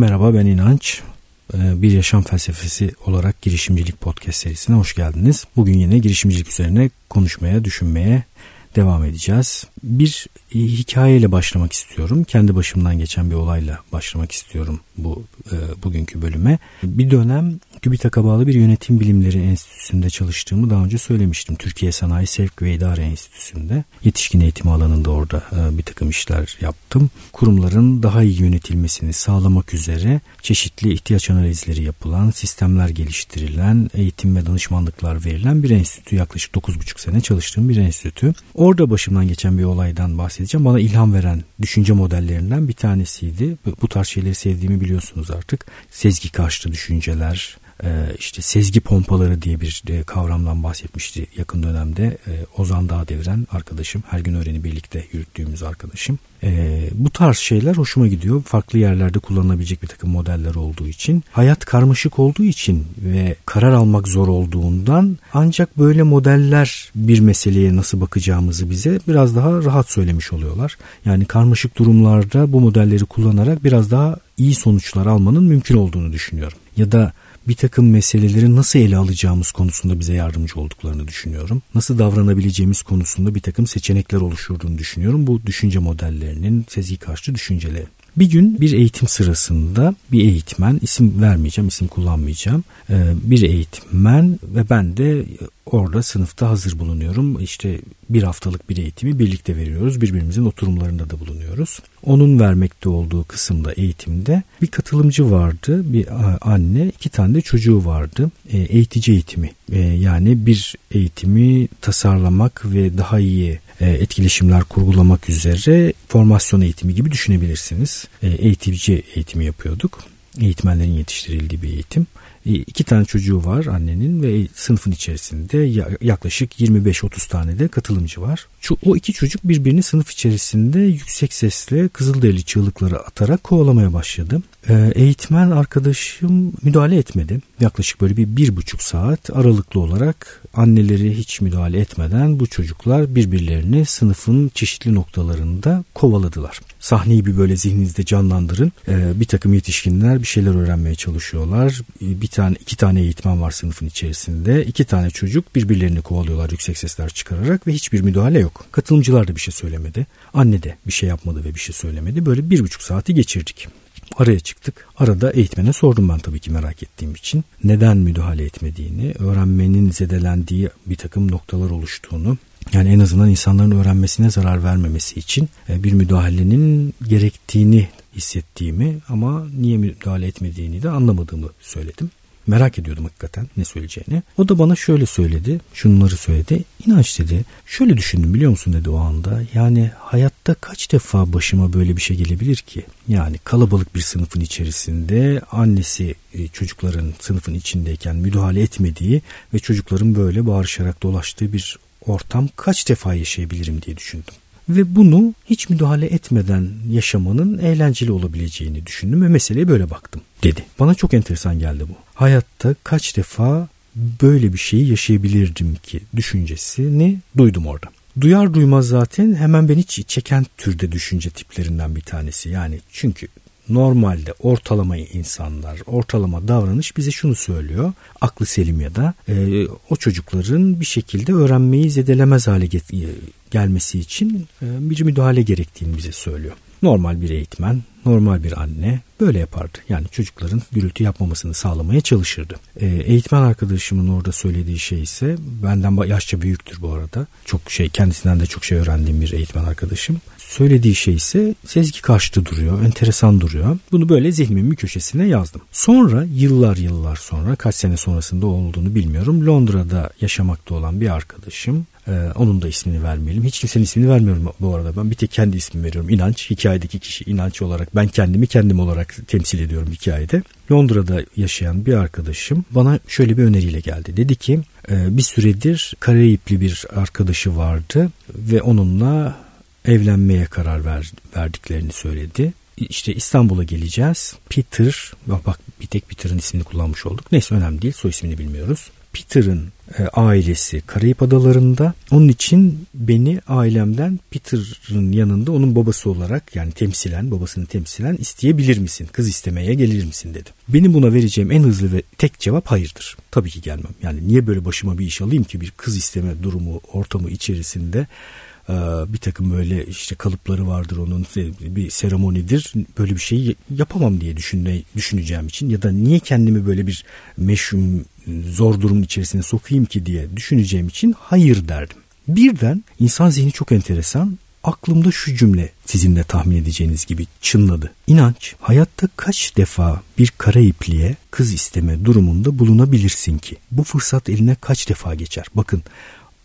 Merhaba ben İnanç. Ee, bir Yaşam Felsefesi olarak girişimcilik podcast serisine hoş geldiniz. Bugün yine girişimcilik üzerine konuşmaya, düşünmeye devam edeceğiz. Bir hikayeyle başlamak istiyorum. Kendi başımdan geçen bir olayla başlamak istiyorum bu e, bugünkü bölüme. Bir dönem TÜBİTAK'a bağlı bir yönetim bilimleri enstitüsünde çalıştığımı daha önce söylemiştim. Türkiye Sanayi Sevk ve İdare Enstitüsü'nde yetişkin eğitimi alanında orada e, bir takım işler yaptım. Kurumların daha iyi yönetilmesini sağlamak üzere çeşitli ihtiyaç analizleri yapılan, sistemler geliştirilen, eğitim ve danışmanlıklar verilen bir enstitü. Yaklaşık 9,5 sene çalıştığım bir enstitü. Orada başımdan geçen bir olaydan bahsedeceğim. Bana ilham veren düşünce modellerinden bir tanesiydi. Bu tarz şeyleri sevdiğimi biliyorsunuz artık. Sezgi karşıtı düşünceler, işte sezgi pompaları diye bir kavramdan bahsetmişti yakın dönemde. E, Ozan Dağdeviren arkadaşım her gün öğreni birlikte yürüttüğümüz arkadaşım. E, bu tarz şeyler hoşuma gidiyor. Farklı yerlerde kullanılabilecek bir takım modeller olduğu için. Hayat karmaşık olduğu için ve karar almak zor olduğundan ancak böyle modeller bir meseleye nasıl bakacağımızı bize biraz daha rahat söylemiş oluyorlar. Yani karmaşık durumlarda bu modelleri kullanarak biraz daha iyi sonuçlar almanın mümkün olduğunu düşünüyorum ya da bir takım meseleleri nasıl ele alacağımız konusunda bize yardımcı olduklarını düşünüyorum. Nasıl davranabileceğimiz konusunda bir takım seçenekler oluşturduğunu düşünüyorum. Bu düşünce modellerinin sezgi karşı düşünceleri. Bir gün bir eğitim sırasında bir eğitmen isim vermeyeceğim isim kullanmayacağım e, bir eğitmen ve ben de orada sınıfta hazır bulunuyorum. İşte bir haftalık bir eğitimi birlikte veriyoruz. Birbirimizin oturumlarında da bulunuyoruz. Onun vermekte olduğu kısımda eğitimde bir katılımcı vardı bir anne iki tane de çocuğu vardı. E, eğitici eğitimi e, yani bir eğitimi tasarlamak ve daha iyi etkileşimler kurgulamak üzere formasyon eğitimi gibi düşünebilirsiniz. Eğitici eğitimi yapıyorduk. Eğitmenlerin yetiştirildiği bir eğitim. E, iki tane çocuğu var annenin ve sınıfın içerisinde yaklaşık 25-30 tane de katılımcı var. O iki çocuk birbirini sınıf içerisinde yüksek sesle kızılderili çığlıkları atarak kovalamaya başladı. E, eğitmen arkadaşım müdahale etmedi. Yaklaşık böyle bir bir buçuk saat aralıklı olarak anneleri hiç müdahale etmeden bu çocuklar birbirlerini sınıfın çeşitli noktalarında kovaladılar. Sahneyi bir böyle zihninizde canlandırın. E, bir takım yetişkinler bir şeyler öğrenmeye çalışıyorlar. Bir tane iki tane eğitmen var sınıfın içerisinde. İki tane çocuk birbirlerini kovalıyorlar yüksek sesler çıkararak ve hiçbir müdahale yok. Katılımcılar da bir şey söylemedi. Anne de bir şey yapmadı ve bir şey söylemedi. Böyle bir buçuk saati geçirdik. Araya çıktık. Arada eğitmene sordum ben tabii ki merak ettiğim için. Neden müdahale etmediğini, öğrenmenin zedelendiği bir takım noktalar oluştuğunu, yani en azından insanların öğrenmesine zarar vermemesi için e, bir müdahalenin gerektiğini hissettiğimi ama niye müdahale etmediğini de anlamadığımı söyledim. Merak ediyordum hakikaten ne söyleyeceğini. O da bana şöyle söyledi. Şunları söyledi. İnanç dedi. Şöyle düşündüm biliyor musun dedi o anda. Yani hayatta kaç defa başıma böyle bir şey gelebilir ki? Yani kalabalık bir sınıfın içerisinde annesi e, çocukların sınıfın içindeyken müdahale etmediği ve çocukların böyle bağırışarak dolaştığı bir ortam kaç defa yaşayabilirim diye düşündüm ve bunu hiç müdahale etmeden yaşamanın eğlenceli olabileceğini düşündüm ve meseleye böyle baktım dedi. Bana çok enteresan geldi bu. Hayatta kaç defa böyle bir şeyi yaşayabilirdim ki düşüncesini duydum orada. Duyar duymaz zaten hemen beni çeken türde düşünce tiplerinden bir tanesi. Yani çünkü normalde ortalama insanlar, ortalama davranış bize şunu söylüyor. Aklı selim ya da e, o çocukların bir şekilde öğrenmeyi zedelemez hale get- gelmesi için e, bir müdahale gerektiğini bize söylüyor. Normal bir eğitmen, normal bir anne böyle yapardı. Yani çocukların gürültü yapmamasını sağlamaya çalışırdı. E, eğitmen arkadaşımın orada söylediği şey ise benden yaşça büyüktür bu arada. Çok şey kendisinden de çok şey öğrendiğim bir eğitmen arkadaşım. Söylediği şey ise sezgi karşıtı duruyor, enteresan duruyor. Bunu böyle zihnimin köşesine yazdım. Sonra yıllar yıllar sonra kaç sene sonrasında olduğunu bilmiyorum. Londra'da yaşamakta olan bir arkadaşım ee, onun da ismini vermeyelim. Hiç kimsenin ismini vermiyorum bu arada. Ben bir tek kendi ismimi veriyorum. İnanç. Hikayedeki kişi inanç olarak. Ben kendimi kendim olarak temsil ediyorum hikayede. Londra'da yaşayan bir arkadaşım bana şöyle bir öneriyle geldi. Dedi ki e, bir süredir Karayipli bir arkadaşı vardı ve onunla evlenmeye karar ver, verdiklerini söyledi. İşte İstanbul'a geleceğiz. Peter, bak bir tek Peter'ın ismini kullanmış olduk. Neyse önemli değil. Soy ismini bilmiyoruz. Peter'ın e, ailesi Karayip Adaları'nda. Onun için beni ailemden Peter'ın yanında onun babası olarak yani temsilen babasını temsilen isteyebilir misin? Kız istemeye gelir misin dedim. Benim buna vereceğim en hızlı ve tek cevap hayırdır. Tabii ki gelmem. Yani niye böyle başıma bir iş alayım ki bir kız isteme durumu ortamı içerisinde bir takım böyle işte kalıpları vardır onun bir seremonidir böyle bir şey yapamam diye düşünme, düşüneceğim için ya da niye kendimi böyle bir meşhum zor durumun içerisine sokayım ki diye düşüneceğim için hayır derdim. Birden insan zihni çok enteresan aklımda şu cümle sizin de tahmin edeceğiniz gibi çınladı. İnanç hayatta kaç defa bir kara ipliğe kız isteme durumunda bulunabilirsin ki? Bu fırsat eline kaç defa geçer? Bakın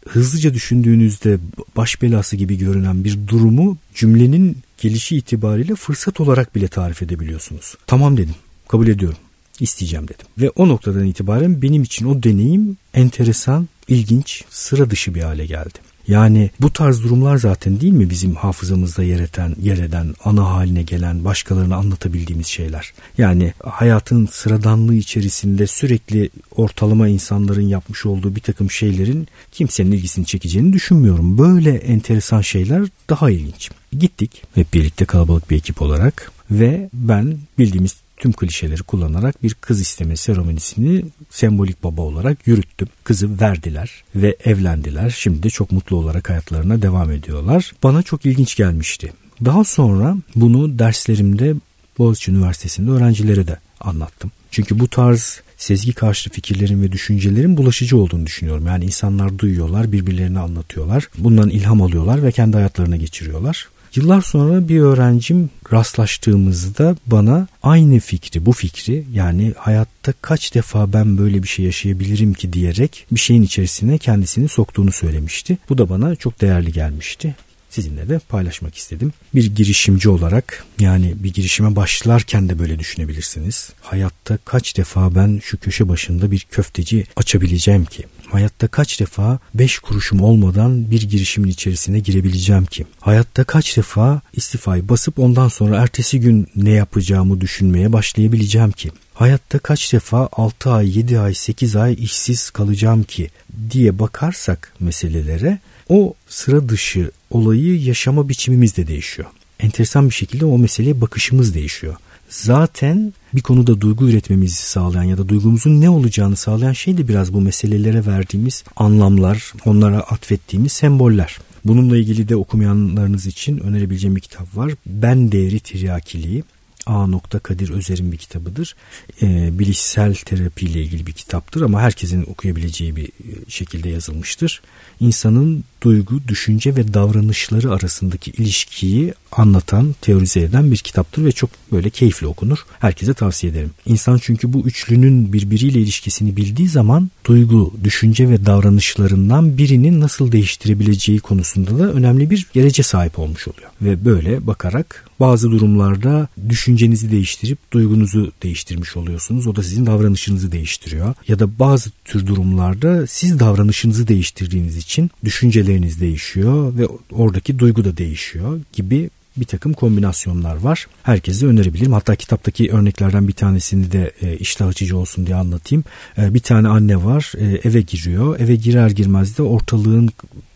hızlıca düşündüğünüzde baş belası gibi görünen bir durumu cümlenin gelişi itibariyle fırsat olarak bile tarif edebiliyorsunuz. Tamam dedim. Kabul ediyorum. İsteyeceğim dedim. Ve o noktadan itibaren benim için o deneyim enteresan, ilginç, sıra dışı bir hale geldi. Yani bu tarz durumlar zaten değil mi bizim hafızamızda yer eden, yer eden, ana haline gelen, başkalarına anlatabildiğimiz şeyler. Yani hayatın sıradanlığı içerisinde sürekli ortalama insanların yapmış olduğu bir takım şeylerin kimsenin ilgisini çekeceğini düşünmüyorum. Böyle enteresan şeyler daha ilginç. Gittik hep birlikte kalabalık bir ekip olarak ve ben bildiğimiz tüm klişeleri kullanarak bir kız isteme seremonisini sembolik baba olarak yürüttüm. Kızı verdiler ve evlendiler. Şimdi de çok mutlu olarak hayatlarına devam ediyorlar. Bana çok ilginç gelmişti. Daha sonra bunu derslerimde Boğaziçi Üniversitesi'nde öğrencilere de anlattım. Çünkü bu tarz sezgi karşı fikirlerin ve düşüncelerin bulaşıcı olduğunu düşünüyorum. Yani insanlar duyuyorlar, birbirlerine anlatıyorlar. Bundan ilham alıyorlar ve kendi hayatlarına geçiriyorlar. Yıllar sonra bir öğrencim rastlaştığımızda bana aynı fikri, bu fikri yani hayatta kaç defa ben böyle bir şey yaşayabilirim ki diyerek bir şeyin içerisine kendisini soktuğunu söylemişti. Bu da bana çok değerli gelmişti sizinle de paylaşmak istedim. Bir girişimci olarak yani bir girişime başlarken de böyle düşünebilirsiniz. Hayatta kaç defa ben şu köşe başında bir köfteci açabileceğim ki? Hayatta kaç defa beş kuruşum olmadan bir girişimin içerisine girebileceğim ki? Hayatta kaç defa istifayı basıp ondan sonra ertesi gün ne yapacağımı düşünmeye başlayabileceğim ki? Hayatta kaç defa 6 ay, 7 ay, 8 ay işsiz kalacağım ki diye bakarsak meselelere o sıra dışı olayı yaşama biçimimiz de değişiyor. Enteresan bir şekilde o meseleye bakışımız değişiyor. Zaten bir konuda duygu üretmemizi sağlayan ya da duygumuzun ne olacağını sağlayan şey de biraz bu meselelere verdiğimiz anlamlar, onlara atfettiğimiz semboller. Bununla ilgili de okumayanlarınız için önerebileceğim bir kitap var. Ben Değeri Tiryakiliği. A. Kadir Özer'in bir kitabıdır. E, bilişsel terapi ile ilgili bir kitaptır ama herkesin okuyabileceği bir şekilde yazılmıştır. İnsanın duygu, düşünce ve davranışları arasındaki ilişkiyi anlatan, teorize eden bir kitaptır ve çok böyle keyifli okunur. Herkese tavsiye ederim. İnsan çünkü bu üçlünün birbiriyle ilişkisini bildiği zaman duygu, düşünce ve davranışlarından birinin nasıl değiştirebileceği konusunda da önemli bir gerece sahip olmuş oluyor. Ve böyle bakarak bazı durumlarda düşüncenizi değiştirip duygunuzu değiştirmiş oluyorsunuz. O da sizin davranışınızı değiştiriyor. Ya da bazı tür durumlarda siz davranışınızı değiştirdiğiniz için düşünceleriniz değişiyor ve oradaki duygu da değişiyor gibi bir takım kombinasyonlar var. Herkese önerebilirim. Hatta kitaptaki örneklerden bir tanesini de e, iştah açıcı olsun diye anlatayım. E, bir tane anne var e, eve giriyor. Eve girer girmez de ortalığın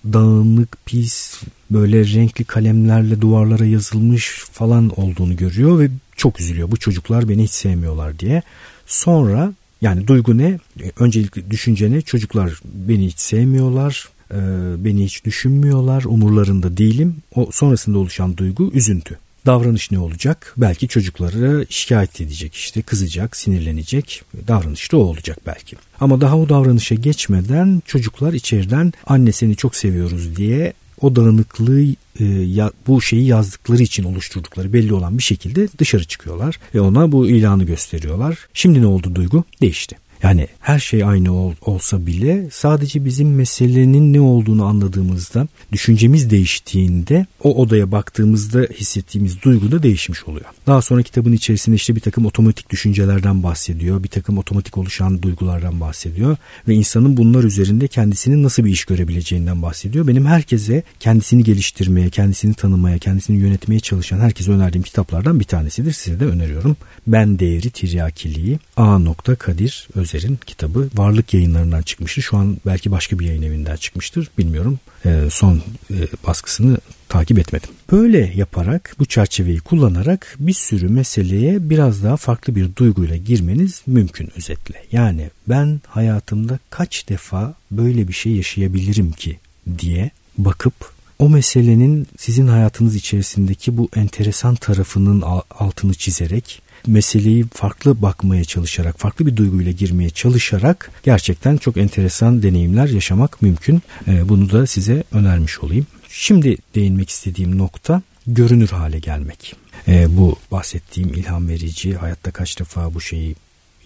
dağınık, pis, böyle renkli kalemlerle duvarlara yazılmış falan olduğunu görüyor ve çok üzülüyor. Bu çocuklar beni hiç sevmiyorlar diye. Sonra yani duygu ne? E, öncelikle düşünce ne? Çocuklar beni hiç sevmiyorlar, e, beni hiç düşünmüyorlar, umurlarında değilim. O sonrasında oluşan duygu üzüntü. Davranış ne olacak? Belki çocukları şikayet edecek işte kızacak, sinirlenecek. Davranış da o olacak belki. Ama daha o davranışa geçmeden çocuklar içeriden anne seni çok seviyoruz diye o dağınıklığı e, bu şeyi yazdıkları için oluşturdukları belli olan bir şekilde dışarı çıkıyorlar ve ona bu ilanı gösteriyorlar. Şimdi ne oldu duygu? Değişti. Yani her şey aynı ol, olsa bile sadece bizim meselenin ne olduğunu anladığımızda, düşüncemiz değiştiğinde o odaya baktığımızda hissettiğimiz duygu da değişmiş oluyor. Daha sonra kitabın içerisinde işte bir takım otomatik düşüncelerden bahsediyor, bir takım otomatik oluşan duygulardan bahsediyor ve insanın bunlar üzerinde kendisinin nasıl bir iş görebileceğinden bahsediyor. Benim herkese kendisini geliştirmeye, kendisini tanımaya, kendisini yönetmeye çalışan herkese önerdiğim kitaplardan bir tanesidir. Size de öneriyorum. Ben Değeri Tiryakiliği A. Kadir Öz Özer'in kitabı. Varlık yayınlarından çıkmıştı. Şu an belki başka bir yayın evinden çıkmıştır. Bilmiyorum. E, son e, baskısını takip etmedim. Böyle yaparak bu çerçeveyi kullanarak bir sürü meseleye biraz daha farklı bir duyguyla girmeniz mümkün özetle. Yani ben hayatımda kaç defa böyle bir şey yaşayabilirim ki diye bakıp o meselenin sizin hayatınız içerisindeki bu enteresan tarafının altını çizerek meseleyi farklı bakmaya çalışarak, farklı bir duyguyla girmeye çalışarak gerçekten çok enteresan deneyimler yaşamak mümkün. Ee, bunu da size önermiş olayım. Şimdi değinmek istediğim nokta görünür hale gelmek. Ee, bu bahsettiğim ilham verici, hayatta kaç defa bu şeyi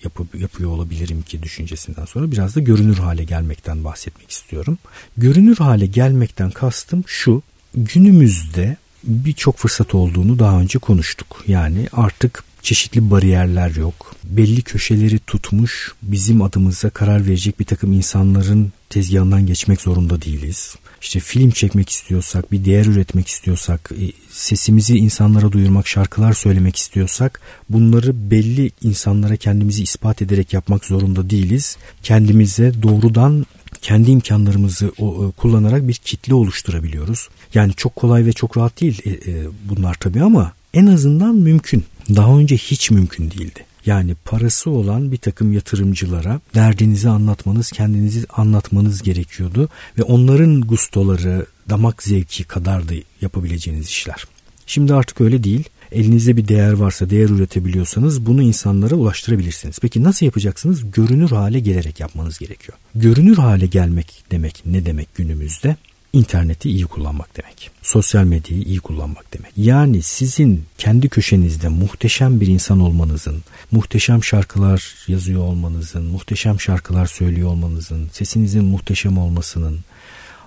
yapıp, yapıyor olabilirim ki düşüncesinden sonra biraz da görünür hale gelmekten bahsetmek istiyorum. Görünür hale gelmekten kastım şu, günümüzde birçok fırsat olduğunu daha önce konuştuk. Yani artık çeşitli bariyerler yok. Belli köşeleri tutmuş bizim adımıza karar verecek bir takım insanların tezgahından geçmek zorunda değiliz. İşte film çekmek istiyorsak, bir değer üretmek istiyorsak, e, sesimizi insanlara duyurmak, şarkılar söylemek istiyorsak bunları belli insanlara kendimizi ispat ederek yapmak zorunda değiliz. Kendimize doğrudan kendi imkanlarımızı e, kullanarak bir kitle oluşturabiliyoruz. Yani çok kolay ve çok rahat değil e, bunlar tabii ama en azından mümkün. Daha önce hiç mümkün değildi. Yani parası olan bir takım yatırımcılara derdinizi anlatmanız, kendinizi anlatmanız gerekiyordu ve onların gustoları, damak zevki kadar da yapabileceğiniz işler. Şimdi artık öyle değil. Elinizde bir değer varsa, değer üretebiliyorsanız bunu insanlara ulaştırabilirsiniz. Peki nasıl yapacaksınız? Görünür hale gelerek yapmanız gerekiyor. Görünür hale gelmek demek ne demek günümüzde? İnterneti iyi kullanmak demek. Sosyal medyayı iyi kullanmak demek. Yani sizin kendi köşenizde muhteşem bir insan olmanızın, muhteşem şarkılar yazıyor olmanızın, muhteşem şarkılar söylüyor olmanızın, sesinizin muhteşem olmasının,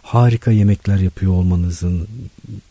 harika yemekler yapıyor olmanızın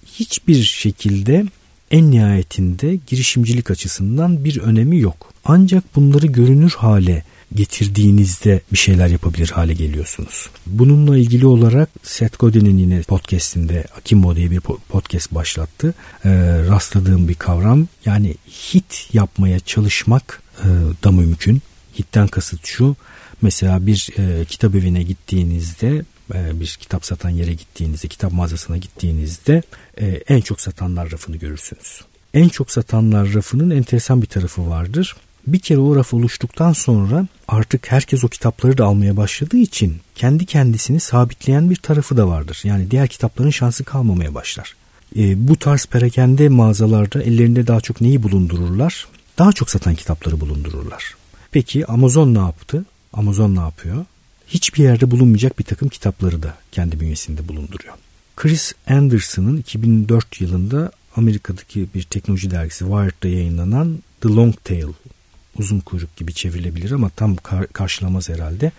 hiçbir şekilde en nihayetinde girişimcilik açısından bir önemi yok. Ancak bunları görünür hale getirdiğinizde bir şeyler yapabilir hale geliyorsunuz. Bununla ilgili olarak Seth Godin'in yine podcastinde Akimbo diye bir podcast başlattı. Ee, rastladığım bir kavram yani hit yapmaya çalışmak e, da mümkün. Hitten kasıt şu mesela bir e, kitap evine gittiğinizde e, bir kitap satan yere gittiğinizde, kitap mağazasına gittiğinizde e, en çok satanlar rafını görürsünüz. En çok satanlar rafının enteresan bir tarafı vardır. Bir kere o raf oluştuktan sonra artık herkes o kitapları da almaya başladığı için kendi kendisini sabitleyen bir tarafı da vardır. Yani diğer kitapların şansı kalmamaya başlar. E, bu tarz perakende mağazalarda ellerinde daha çok neyi bulundururlar? Daha çok satan kitapları bulundururlar. Peki Amazon ne yaptı? Amazon ne yapıyor? Hiçbir yerde bulunmayacak bir takım kitapları da kendi bünyesinde bulunduruyor. Chris Anderson'ın 2004 yılında Amerika'daki bir teknoloji dergisi Wired'da yayınlanan The Long Tail uzun kuyruk gibi çevrilebilir ama tam kar- karşılamaz herhalde.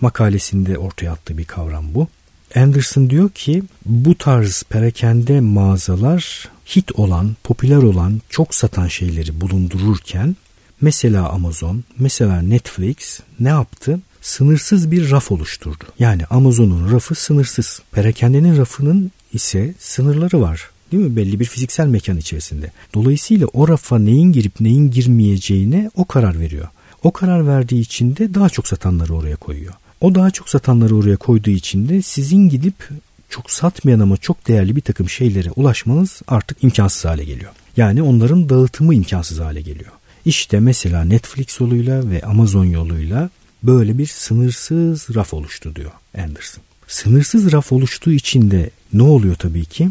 Makalesinde ortaya attığı bir kavram bu. Anderson diyor ki bu tarz perakende mağazalar hit olan, popüler olan, çok satan şeyleri bulundururken mesela Amazon, mesela Netflix ne yaptı? Sınırsız bir raf oluşturdu. Yani Amazon'un rafı sınırsız. Perakendenin rafının ise sınırları var. Değil mi? Belli bir fiziksel mekan içerisinde. Dolayısıyla o rafa neyin girip neyin girmeyeceğine o karar veriyor. O karar verdiği için de daha çok satanları oraya koyuyor. O daha çok satanları oraya koyduğu için de sizin gidip çok satmayan ama çok değerli bir takım şeylere ulaşmanız artık imkansız hale geliyor. Yani onların dağıtımı imkansız hale geliyor. İşte mesela Netflix yoluyla ve Amazon yoluyla böyle bir sınırsız raf oluştu diyor Anderson. Sınırsız raf oluştuğu için de ne oluyor tabii ki?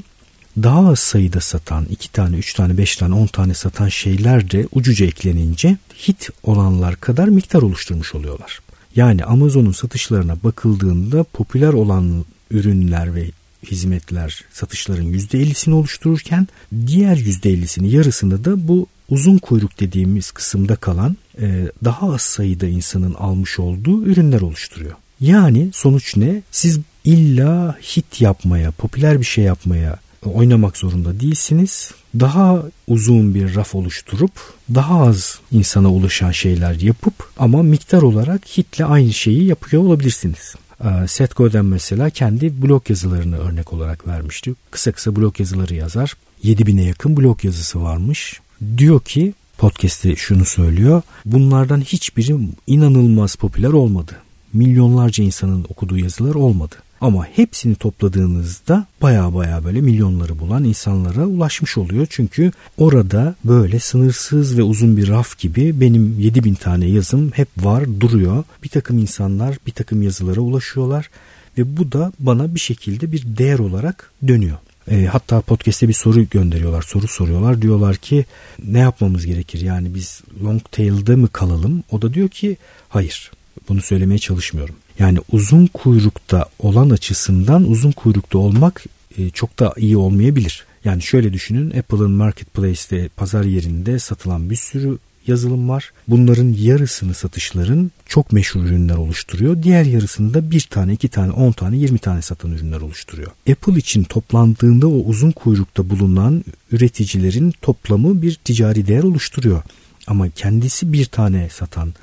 Daha az sayıda satan 2 tane, 3 tane, 5 tane, 10 tane satan şeyler de ucuca eklenince hit olanlar kadar miktar oluşturmuş oluyorlar. Yani Amazon'un satışlarına bakıldığında popüler olan ürünler ve hizmetler satışların %50'sini oluştururken diğer %50'sini yarısında da bu uzun kuyruk dediğimiz kısımda kalan e, daha az sayıda insanın almış olduğu ürünler oluşturuyor. Yani sonuç ne? Siz illa hit yapmaya, popüler bir şey yapmaya oynamak zorunda değilsiniz. Daha uzun bir raf oluşturup daha az insana ulaşan şeyler yapıp ama miktar olarak hitle aynı şeyi yapıyor olabilirsiniz. Ee, Seth Godin mesela kendi blog yazılarını örnek olarak vermişti. Kısa kısa blog yazıları yazar. 7000'e yakın blog yazısı varmış. Diyor ki podcast'te şunu söylüyor. Bunlardan hiçbiri inanılmaz popüler olmadı. Milyonlarca insanın okuduğu yazılar olmadı. Ama hepsini topladığınızda baya baya böyle milyonları bulan insanlara ulaşmış oluyor. Çünkü orada böyle sınırsız ve uzun bir raf gibi benim 7000 tane yazım hep var duruyor. Bir takım insanlar bir takım yazılara ulaşıyorlar ve bu da bana bir şekilde bir değer olarak dönüyor. E, hatta podcast'te bir soru gönderiyorlar, soru soruyorlar. Diyorlar ki ne yapmamız gerekir? Yani biz long tail'de mi kalalım? O da diyor ki hayır. Bunu söylemeye çalışmıyorum. Yani uzun kuyrukta olan açısından uzun kuyrukta olmak e, çok da iyi olmayabilir. Yani şöyle düşünün Apple'ın marketplace'te pazar yerinde satılan bir sürü yazılım var. Bunların yarısını satışların çok meşhur ürünler oluşturuyor. Diğer yarısını da bir tane, iki tane, on tane, yirmi tane satan ürünler oluşturuyor. Apple için toplandığında o uzun kuyrukta bulunan üreticilerin toplamı bir ticari değer oluşturuyor. Ama kendisi bir tane satan,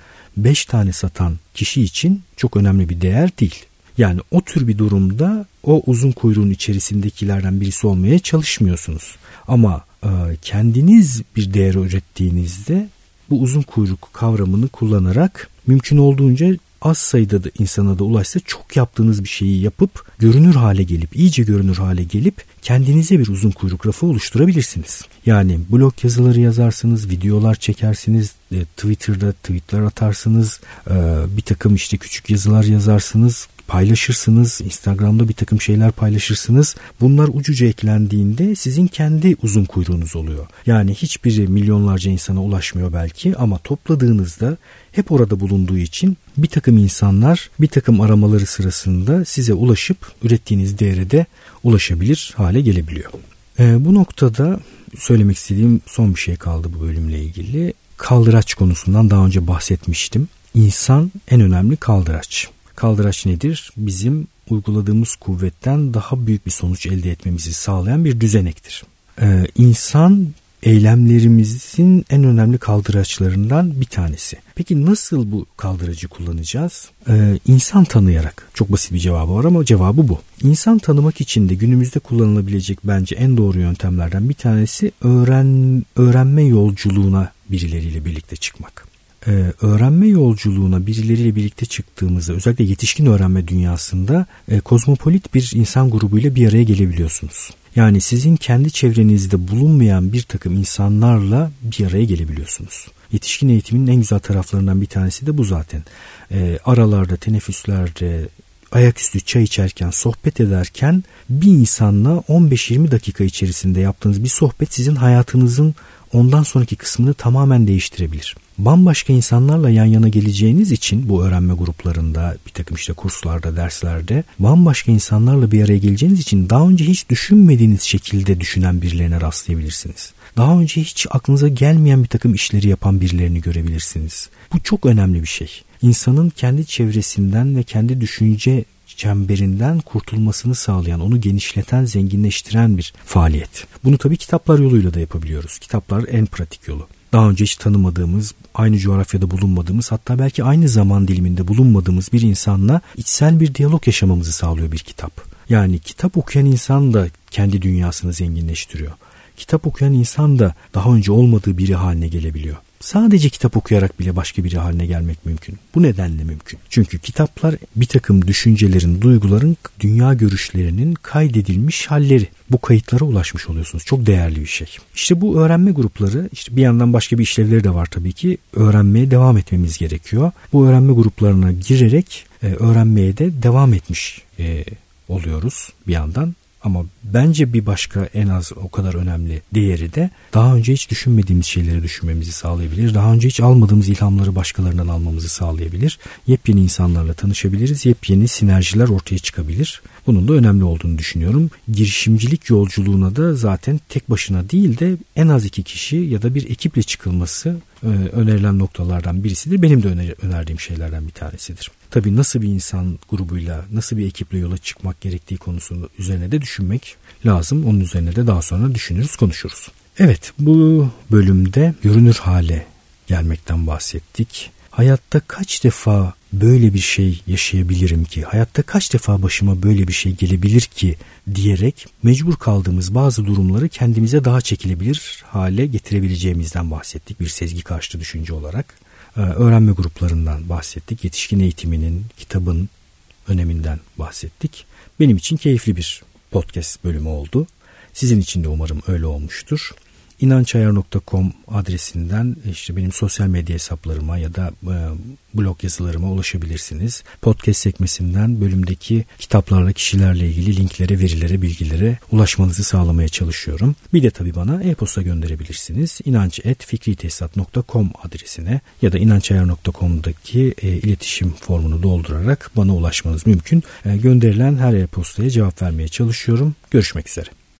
beş tane satan kişi için çok önemli bir değer değil. Yani o tür bir durumda o uzun kuyruğun içerisindekilerden birisi olmaya çalışmıyorsunuz. Ama e, kendiniz bir değer ürettiğinizde bu uzun kuyruk kavramını kullanarak mümkün olduğunca az sayıda da insana da ulaşsa çok yaptığınız bir şeyi yapıp görünür hale gelip iyice görünür hale gelip kendinize bir uzun kuyruk rafı oluşturabilirsiniz. Yani blog yazıları yazarsınız, videolar çekersiniz, e, Twitter'da tweetler atarsınız, e, bir takım işte küçük yazılar yazarsınız, paylaşırsınız. Instagram'da bir takım şeyler paylaşırsınız. Bunlar ucuca eklendiğinde sizin kendi uzun kuyruğunuz oluyor. Yani hiçbiri milyonlarca insana ulaşmıyor belki ama topladığınızda hep orada bulunduğu için bir takım insanlar bir takım aramaları sırasında size ulaşıp ürettiğiniz değere de ulaşabilir hale gelebiliyor. E, bu noktada söylemek istediğim son bir şey kaldı bu bölümle ilgili. Kaldıraç konusundan daha önce bahsetmiştim. İnsan en önemli kaldıraç. Kaldıraç nedir? Bizim uyguladığımız kuvvetten daha büyük bir sonuç elde etmemizi sağlayan bir düzenektir. Ee, insan eylemlerimizin en önemli kaldıraçlarından bir tanesi. Peki nasıl bu kaldıracı kullanacağız? Ee, insan tanıyarak. Çok basit bir cevabı var ama cevabı bu. İnsan tanımak için de günümüzde kullanılabilecek bence en doğru yöntemlerden bir tanesi öğren öğrenme yolculuğuna birileriyle birlikte çıkmak e, öğrenme yolculuğuna birileriyle birlikte çıktığımızda özellikle yetişkin öğrenme dünyasında e, kozmopolit bir insan grubuyla bir araya gelebiliyorsunuz. Yani sizin kendi çevrenizde bulunmayan bir takım insanlarla bir araya gelebiliyorsunuz. Yetişkin eğitimin en güzel taraflarından bir tanesi de bu zaten. E, aralarda, teneffüslerde, ayaküstü çay içerken, sohbet ederken bir insanla 15-20 dakika içerisinde yaptığınız bir sohbet sizin hayatınızın ondan sonraki kısmını tamamen değiştirebilir. Bambaşka insanlarla yan yana geleceğiniz için bu öğrenme gruplarında bir takım işte kurslarda derslerde bambaşka insanlarla bir araya geleceğiniz için daha önce hiç düşünmediğiniz şekilde düşünen birilerine rastlayabilirsiniz. Daha önce hiç aklınıza gelmeyen bir takım işleri yapan birilerini görebilirsiniz. Bu çok önemli bir şey. İnsanın kendi çevresinden ve kendi düşünce çemberinden kurtulmasını sağlayan, onu genişleten, zenginleştiren bir faaliyet. Bunu tabii kitaplar yoluyla da yapabiliyoruz. Kitaplar en pratik yolu. Daha önce hiç tanımadığımız, aynı coğrafyada bulunmadığımız, hatta belki aynı zaman diliminde bulunmadığımız bir insanla içsel bir diyalog yaşamamızı sağlıyor bir kitap. Yani kitap okuyan insan da kendi dünyasını zenginleştiriyor. Kitap okuyan insan da daha önce olmadığı biri haline gelebiliyor. Sadece kitap okuyarak bile başka biri haline gelmek mümkün. Bu nedenle mümkün. Çünkü kitaplar bir takım düşüncelerin, duyguların, dünya görüşlerinin kaydedilmiş halleri. Bu kayıtlara ulaşmış oluyorsunuz. Çok değerli bir şey. İşte bu öğrenme grupları, işte bir yandan başka bir işlevleri de var tabii ki. Öğrenmeye devam etmemiz gerekiyor. Bu öğrenme gruplarına girerek e, öğrenmeye de devam etmiş e, oluyoruz bir yandan. Ama bence bir başka en az o kadar önemli değeri de daha önce hiç düşünmediğimiz şeyleri düşünmemizi sağlayabilir. Daha önce hiç almadığımız ilhamları başkalarından almamızı sağlayabilir. Yepyeni insanlarla tanışabiliriz. Yepyeni sinerjiler ortaya çıkabilir. Bunun da önemli olduğunu düşünüyorum. Girişimcilik yolculuğuna da zaten tek başına değil de en az iki kişi ya da bir ekiple çıkılması e, önerilen noktalardan birisidir. Benim de öner önerdiğim şeylerden bir tanesidir. Tabii nasıl bir insan grubuyla, nasıl bir ekiple yola çıkmak gerektiği konusunu üzerine de düşünmek lazım. Onun üzerine de daha sonra düşünürüz, konuşuruz. Evet, bu bölümde görünür hale gelmekten bahsettik hayatta kaç defa böyle bir şey yaşayabilirim ki, hayatta kaç defa başıma böyle bir şey gelebilir ki diyerek mecbur kaldığımız bazı durumları kendimize daha çekilebilir hale getirebileceğimizden bahsettik bir sezgi karşıtı düşünce olarak. Ee, öğrenme gruplarından bahsettik, yetişkin eğitiminin, kitabın öneminden bahsettik. Benim için keyifli bir podcast bölümü oldu. Sizin için de umarım öyle olmuştur inançayar.com adresinden işte benim sosyal medya hesaplarıma ya da e, blog yazılarıma ulaşabilirsiniz. Podcast sekmesinden bölümdeki kitaplarla kişilerle ilgili linklere, verilere, bilgilere ulaşmanızı sağlamaya çalışıyorum. Bir de tabii bana e-posta gönderebilirsiniz. inanç.fikritesat.com adresine ya da inançayar.com'daki e, iletişim formunu doldurarak bana ulaşmanız mümkün. E, gönderilen her e-postaya cevap vermeye çalışıyorum. Görüşmek üzere.